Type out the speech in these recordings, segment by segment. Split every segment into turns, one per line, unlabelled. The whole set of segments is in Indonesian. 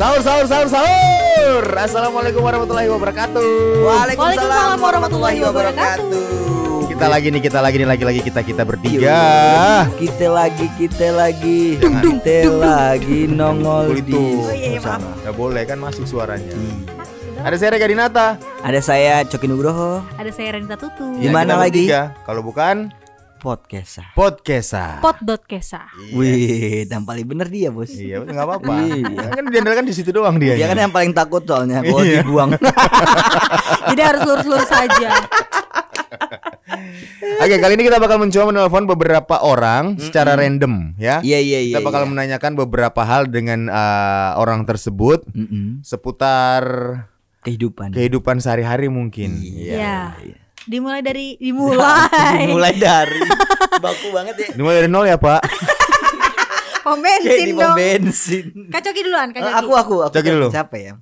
Sahur, sahur, sahur, sahur. Assalamualaikum warahmatullahi wabarakatuh.
Waalaikumsalam warahmatullahi wabarakatuh.
Kita lagi nih, kita lagi nih, lagi-lagi kita kita bertiga.
Iya. Kita lagi, kita lagi, kita lagi nongol di.
Itu.
Oh, iya, iya, maaf.
Gak boleh kan masuk suaranya. Ada saya Rega Dinata.
Ada saya Coki Nugroho.
Ada saya Renita Tutu.
Di mana
kita
lagi?
Kalau bukan
Podcast.
podcasta.
Pot.kesa.
Wih, yang paling bener dia bos.
Iya, nggak apa-apa.
Iya.
Kan diandalkan di situ doang dia.
Dia kan yang paling takut soalnya kalau
Iya.
dibuang.
Jadi harus lurus-lurus saja.
Oke, kali ini kita bakal mencoba menelpon beberapa orang secara random ya.
Iya iya iya.
Kita bakal
iya.
menanyakan beberapa hal dengan eh, orang tersebut
Mm-mm.
seputar
kehidupan.
kehidupan sehari-hari mungkin.
Iya. Dimulai dari dimulai.
Mulai dari baku banget ya.
Dimulai dari nol ya, Pak.
Pom
Kayak
bensin
di pom
dong.
bensin.
Kak Coki duluan, Kak
Eh. Aku aku aku.
Coki dulu.
Siapa ya?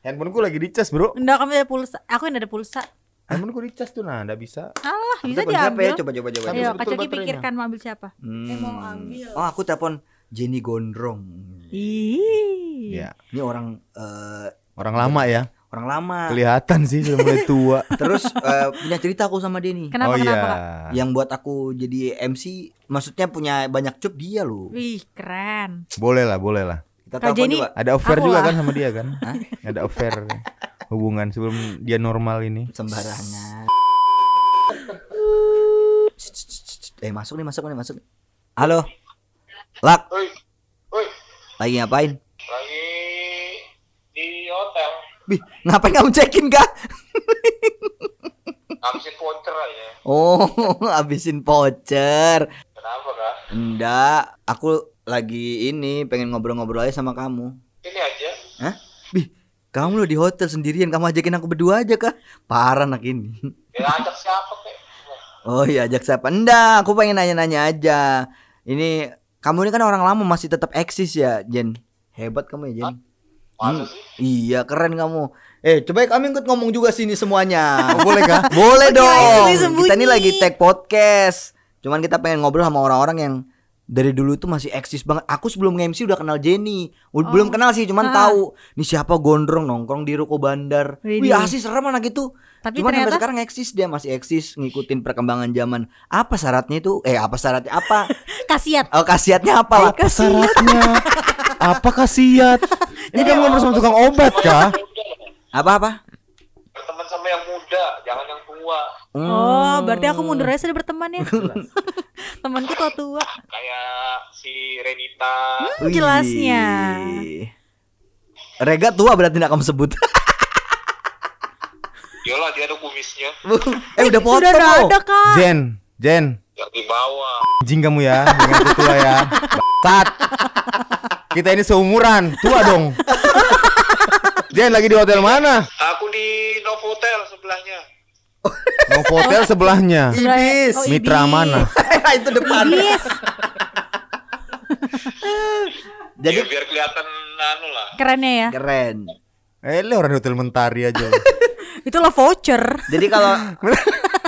Handphoneku lagi dicas, Bro.
Enggak, kamu ada pulsa. Aku yang ada pulsa.
Handphoneku dicas tuh, nah, enggak bisa.
Alah, bisa
Telepon siapa ya?
diambil.
Coba coba coba.
Ayo,
betul
Kak Coki
baterainya.
pikirkan mau ambil siapa.
Hmm. Oh, aku telepon Jenny Gondrong.
Iya.
Ini orang eh,
Orang lama ya.
Orang lama.
Kelihatan sih sudah mulai tua.
Terus eh, punya cerita aku sama dia nih.
Kenapa
oh
kenapa,
iya.
Kak?
Yang buat aku jadi MC, maksudnya punya banyak job dia loh.
Wih, keren.
Boleh lah, boleh lah.
Kita
Kak Jenny,
coba.
Ada affair
Aku
juga
lah.
kan sama dia kan? Ada affair hubungan sebelum dia normal ini.
sembarangan. Eh masuk nih masuk nih masuk. Halo. Lak,
Woi, woi,
lagi ngapain?
lagi di hotel,
Bih, ngapain kamu cekin kak?
ngabisin voucher aja.
Oh, habisin voucher.
Kenapa kak?
Enggak, aku lagi ini pengen ngobrol-ngobrol aja sama kamu.
Ini aja.
Hah? Bih, kamu lo di hotel sendirian, kamu ajakin aku berdua aja kah? Parah anak ini.
Ya ajak siapa kek?
Oh iya, ajak siapa? Enggak, aku pengen nanya-nanya aja. Ini kamu ini kan orang lama masih tetap eksis ya, Jen. Hebat kamu ya, Jen.
Masa
Hmm,
sih?
Iya, keren kamu. Eh, coba kami ikut ngomong juga sini semuanya.
Oh, boleh kah?
Boleh dong.
sembunyi-sembunyi.
Kita ini lagi tag podcast. Cuman kita pengen ngobrol sama orang-orang yang dari dulu tuh masih eksis banget. Aku sebelum MC udah kenal Jenny. U- Belum kenal sih, cuman
Ah.
tahu. Nih siapa gondrong nongkrong di ruko bandar.
Widih.
Wih, serem anak itu.
Tapi
cuman sampai
ternyata-
sekarang eksis dia masih eksis ngikutin perkembangan zaman. Apa syaratnya itu? Eh, apa syaratnya apa?
Kasiat.
Oh, khasiatnya apa lah?
Syaratnya apa khasiat? Ini kamu ngobrol sama tukang obat kah?
Loh.
Apa-apa?
Berteman sama yang muda, jangan yang tua.
Oh, berarti aku mundur aja sudah berteman ya. Temanku tua-tua.
Kayak si Renita.
Hmm, jelasnya.
Rega tua berarti tidak kamu sebut.
Yolah dia ada kumisnya
eh udah potong
Sudah
loh.
ada, Kak.
Jen, Jen,
yang di bawah.
anjing kamu ya, dengan tua ya. Bangsat. Kita ini seumuran, tua dong. Jen lagi di hotel mana?
Aku di Novotel sebelahnya.
Mau hotel sebelahnya.
Ibis.
Oh,
Mitra
Ibis.
mana?
itu depan.
Ibis.
Jadi
Ya, biar kelihatan anu lah.
Kerennya ya.
keren.
Eh, lu orang di hotel mentari aja. lu.
Itulah voucher.
Jadi kalau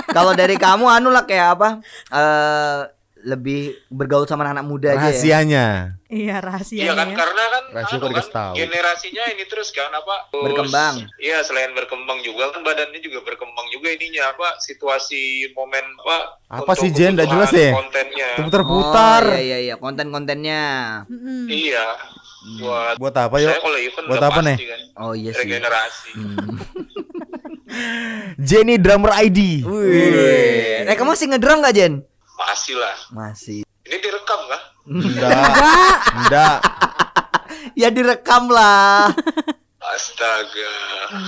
kalau dari kamu anu lah kayak apa? Eh lebih bergaul sama anak muda aja ya.
Rahasianya.
Iya, rahasia.
Iya kan karena kan,
Rahasia kok
anu
dikasih tahu.
generasinya ini terus kan apa? terus-
Berkembang.
Iya selain berkembang juga kan badannya juga berkembang juga ininya apa situasi momen apa?
Apa
untuk
sih, Jen? Nggak jelas ya?
Kontennya.
Putar-putar.
Oh, iya iya iya, konten-kontennya.
Iya. Buat
Buat apa yuk? Buat apa nih?
kan.
Oh iya sih.
Regenerasi.
Hmm.
Jenny Drummer ID.
Wih. Eh kamu masih ngedrum gak Jen?
Masih lah.
Masih.
Ini direkam kah?
Enggak. Enggak.
Ya direkam lah.
Astaga.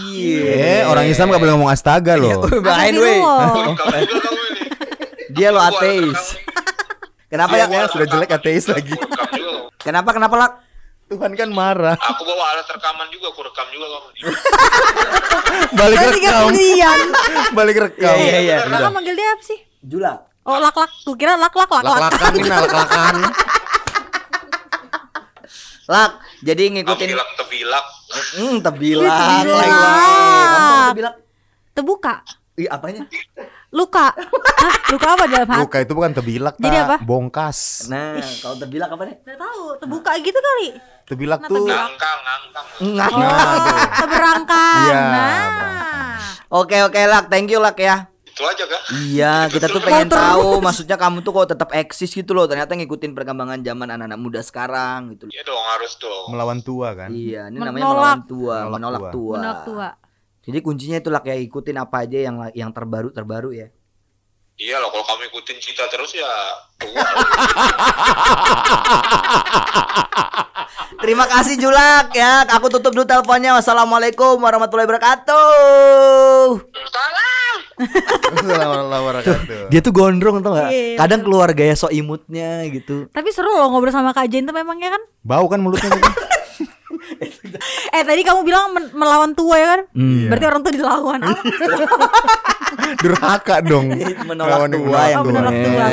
Eh, orang Islam gak boleh ngomong astaga loh.
Bahain
juga kamu ini.
Dia lo ateis. Kenapa
Iya,
ya?
Iya, sudah jelek ateis lagi.
Aku rekam juga kamu.
Kenapa kenapa lah?
Tuhan kan marah.
Aku bawa alat rekaman juga, aku rekam juga kamu.
Balik rekam. Balik rekam.
Iya, iya.
Kakak manggil dia apa sih?
Julak.
Oh, lak-lak. Gue kira lak-lak, lak-lak.
Lak-lakan ini lak-lakan.
Lak, jadi
Kamu
ngikutin
bilang tebilak.
Hmm, tebilak.
Tebilak.
Kamu tebilak?
Terbuka.
Ih, apanya?
Luka. Hah? Luka apa dalam hati?
Luka itu bukan tebilak,
Jadi apa?
Bongkas.
Nah, kalau terbilang apa nih?
Nggak tahu, terbuka gitu kali.
Tebilak
Nah,
tuh.
tebilak.
ngangkang ngangkang
Enggak.
Oh, keberangkang.
Iya,
Nah.
Oke, oke, Lak. Thank you, Lak ya.
Itu aja kak
Iya, kita tuh
Betul.
pengen
Mau
tahu maksudnya kamu tuh kok tetap eksis gitu loh. Ternyata ngikutin perkembangan zaman anak-anak muda sekarang gitu.
Iya dong harus dong
Melawan tua kan.
Iya, ini
Menolak.
namanya melawan tua,
Menolak
menolak
tua.
tua.
Menolak tua.
Jadi kuncinya itu Lak ya ikutin apa aja yang yang terbaru-terbaru ya.
iya loh kalau kamu ikutin cita terus ya
Terima kasih Julak ya. Aku tutup dulu teleponnya. Wassalamualaikum warahmatullahi wabarakatuh.
salam
Dia tuh gondrong tau gak? Kadang keluar gaya sok imutnya gitu.
Tapi seru loh ngobrol sama Kak Jen tuh memangnya kan.
Bau kan mulutnya tuh.
Eh tadi kamu bilang melawan tua ya kan?
Hmm.
Berarti orang tua dilawan.
Durhaka dong.
Menolak tua yang
menolak tua.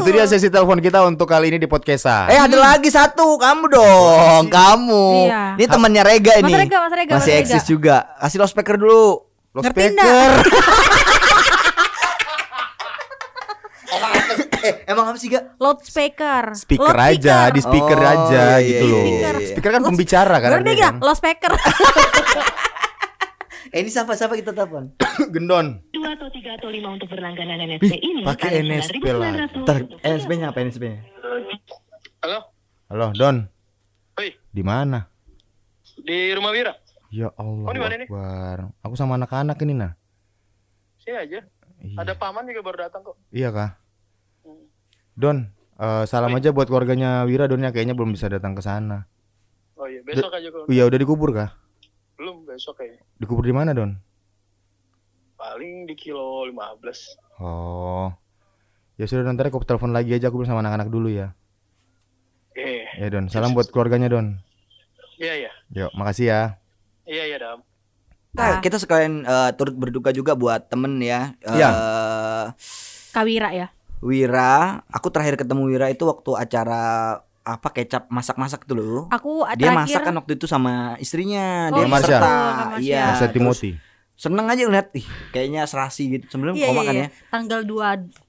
Itu dia sesi telepon kita untuk kali ini di podcastan.
Eh ada lagi satu kamu dong kamu.
Iya.
Ini temannya Rega
Mas
ini.
Rega, Mas Rega,
Masih
Mas Rega.
eksis juga. Kasih lo speaker dulu.
Lo
Ngerti
speaker.
nggak?
Eh emang apa sih gak?
Loudspeker.
Speaker aja, di speaker
Oh,
aja
iya,
gitu
iya,
loh.
iya, iya.
Speaker kan pembicara kan.
Ngerti
ada
gak? Loudspeker.
Eh ini siapa siapa kita telepon?
Gendon.
dua atau tiga atau lima untuk berlangganan NSP ini
pakai NSP lah.
9.900
Ntar
untuk
NSP-nya apa NSP-nya?
Halo,
Halo, Don.
Hoi.
Di mana?
di rumah Wira.
Ya Allah.
Oh, di mana nih?
Akbar. Aku sama anak-anak ini nah.
Sini aja.
Iya.
Ada paman juga baru datang kok.
Iya kah? Don, eh, salam aja buat keluarganya Wira Don ya kayaknya belum bisa datang ke sana.
Oh iya, besok aja kok.
Iya udah dikubur kah?
Belum besok kayaknya.
Dikubur di mana Don?
Paling di kilo 15.
Oh. Ya sudah nanti aku telepon lagi aja aku bilang sama anak-anak dulu ya.
Eh,
Ya Don, salam buat keluarganya Don.
iya iya.
Yuk, makasih ya.
Iya iya, Dam.
Nah, kita sekalian eh, turut berduka juga buat temen ya. Eh,
Iya.
Kawira ya.
Wira, aku terakhir ketemu Wira itu waktu acara apa kecap masak-masak tuh loh.
Aku
Dia
terakhir
masak kan waktu itu sama istrinya,
Oh,
dia
iya, Marsha.
Marsha.
Iya. Terus
Timothy.
Seneng aja ngeliat, ih kayaknya serasi gitu. Sebelum
Iya,
koma
iya,
kan
iya.
ya.
Tanggal 2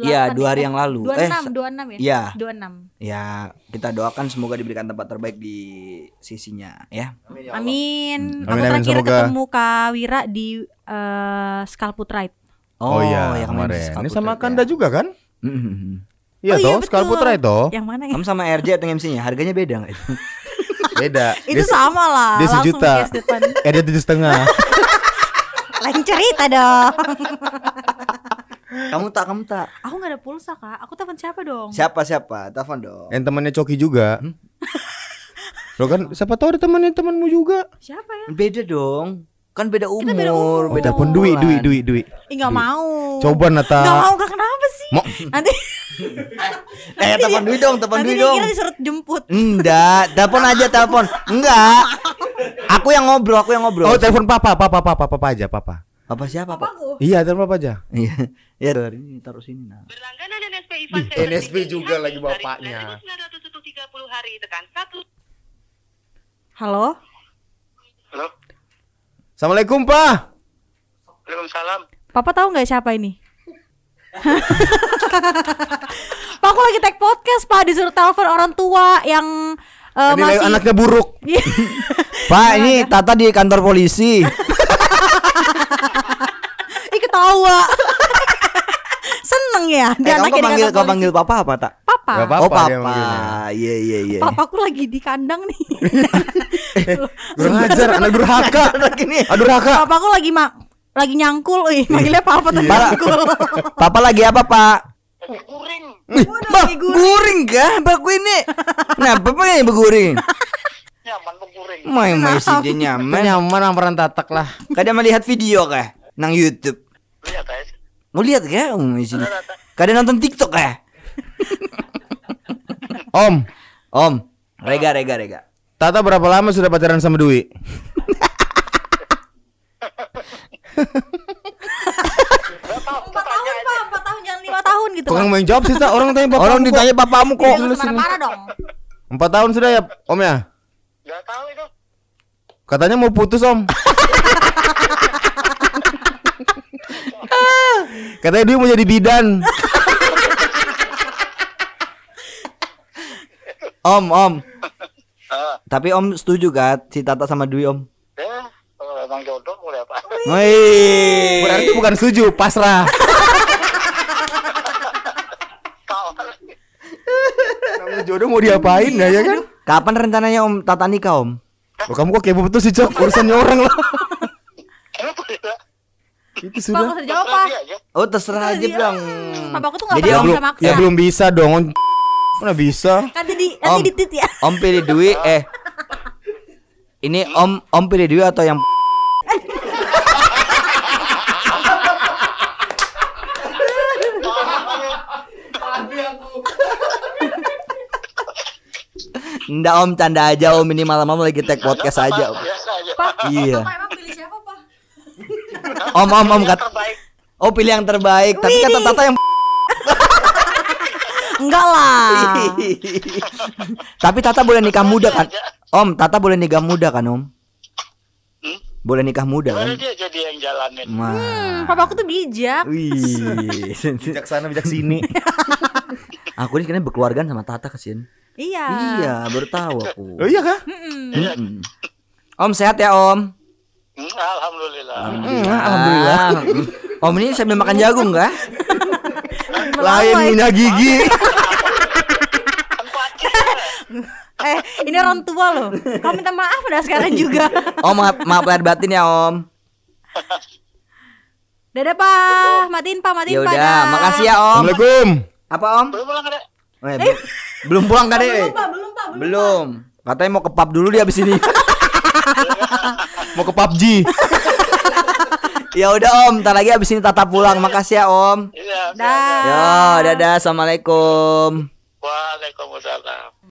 Iya, dua hari yang lalu.
26
Eh,
26 ya?
iya.
26.
Ya, kita doakan semoga diberikan tempat terbaik di sisinya ya.
Amin.
Amin,
Aku
amin,
terakhir
semoga.
ketemu Kak Wira di eh Scalput Ride.
Oh, iya,
yang main di
kemarin. Ini sama
Putra,
Kanda
ya.
juga kan?
Mhm.
Iya
Oh, iya,
toh. Skal Putra itu.
Yang mana ya?
Kamu sama RJ atau MC-nya harganya beda nggak itu?
Beda.
Itu
Dia-
sama lah.
dia
langsung
sejuta. Eh dia tujuh setengah.
Lain cerita dong.
kamu tak, kamu tak.
Aku nggak ada pulsa kak. Aku telepon siapa dong?
Siapa siapa? Telepon dong.
Yang temannya Coki juga. Lo kan siapa tahu ada temannya temanmu juga.
Siapa ya?
Beda dong. Kan beda umur,
beda umur.
Oh, telepon Dwi, Dwi, Dwi, Dwi.
Ih nggak mau.
Coba Nata.
Nggak mau kenapa sih?
Mau.
Nanti.
Eh, telepon Dwi dong, telepon
nanti dia
dong.
kira disuruh jemput.
Enggak, telepon aja telepon. Enggak. Aku yang ngobrol, aku yang ngobrol.
Oh, telepon papa, papa, papa, papa aja, papa.
apa siapa, Pak?
Papaku.
Iya, telepon papa aja.
Iya. Ya, dari ini taruh sini nah.
berlangganan NSP Ivan
NSP juga lagi bapaknya.
900 untuk 30 hari tekan 1
Halo.
Halo.
Assalamualaikum, Pak.
Waalaikumsalam.
Papa tahu nggak siapa ini? Pak aku lagi tag podcast Pak disuruh telepon orang tua yang
Ini
masih
anaknya buruk.
Pak, ini Tata di kantor polisi.
Ih ketawa. Seneng ya.
Eh,
Dia
kamu kok
kantor
kau panggil papa apa tak?
Papa.
Nggak apa-apa
oh, papa. Iya, iya, iya.
Papaku lagi di kandang nih.
Kurang ajar, anak durhaka.
Gini.
Aduh, durhaka.
Papaku lagi mak lagi nyangkul, ih manggilnya papa tapi
Para-
nyangkul.
Papa lagi apa, Pak?
Kuring.
Bah, guring kah? Baku ini. Nah, papa yang berguring.
Nyaman kok kuring.
Main main sih dia nyaman.
Nyaman amperan tatak lah.
Kadang melihat video kah? Nang YouTube. Mau lihat kah? Um, di sini. Kadang nonton TikTok kah?
Om,
Om, rega rega rega.
Tata berapa lama sudah pacaran sama Dwi?
Empat tahun pak, empat tahun jangan lima tahun gitu.
Yang main jawab sih? Orang tanya bapak.
Orang ditanya papamu kok.
Marah-marah dong.
Empat tahun sudah ya, Om ya?
Gak tahu itu.
Katanya mau putus, Om. Katanya dia mau jadi bidan.
Om, Om.
Ah,
Tapi Om setuju gak si Tata sama Dwi Om?
ya, kalau emang jodoh boleh apa?
Wih.
Berarti bukan setuju, pasrah. Namanya jodoh mau diapain ya, ya kan?
Kapan rencananya Om Tata nikah Om?
Oh, kamu kok kepo betul sih, Cok? Urusannya orang lah. Itu sudah.
usah jawab,
aja.
Oh terserah aja
Iya.
dong.
Papaku tuh nggak pernah bisa maksa.
ya belum bisa dong. Mana bisa?
Nanti di
Om.
nanti ditit ya.
Om pilih Dwi eh ini Om Om pilih Dwi atau yang Nggak Om canda aja Om ini malam-malam lagi tag podcast aja Om.
Biasa aja.
Pak,
Iya.
Bapak emang pilih siapa, Pak?
Om Om Om
Yang
kat
terbaik.
Oh pilih yang terbaik Tapi kata. Tata yang
Enggak lah.
Tapi Tata boleh nikah muda kan Om Tata boleh nikah muda kan Om
Hmm?
Boleh nikah muda kan
dia jadi yang jalanin.
Wah.
Hmm, papaku tuh bijak.
Wih.
Bijak sana, bijak sini.
aku ini kayaknya berkeluargaan sama Tata kesian.
Iya.
Iya, baru tahu aku.
Oh iya kah?
Mm-mm.
Mm-mm. Om sehat ya Om.
Hmm, Alhamdulillah.
Alhamdulillah. Om ini sambil makan jagung nggak?
Lain punya gigi.
Eh, ini orang tua loh. Kamu minta maaf dah sekarang juga.
Om maaf, maaf lahir batin ya Om.
Dadah, Pak. Matiin, Pak. Matiin,
Ya
Pak.
udah,
Dah.
makasih ya Om.
Assalamualaikum.
Apa Om?
Belum pulang ada.
Eh, be- belum pulang kan
Belum? Pak. Belum, Pak. Belum.
Belum. Katanya mau ke pub dulu dia abis ini.
Mau ke PUBG.
ya udah Om, ntar lagi abis ini Tata pulang. Makasih ya Om.
Iya.
Dah.
Yo, dadah, assalamualaikum.
Waalaikumsalam.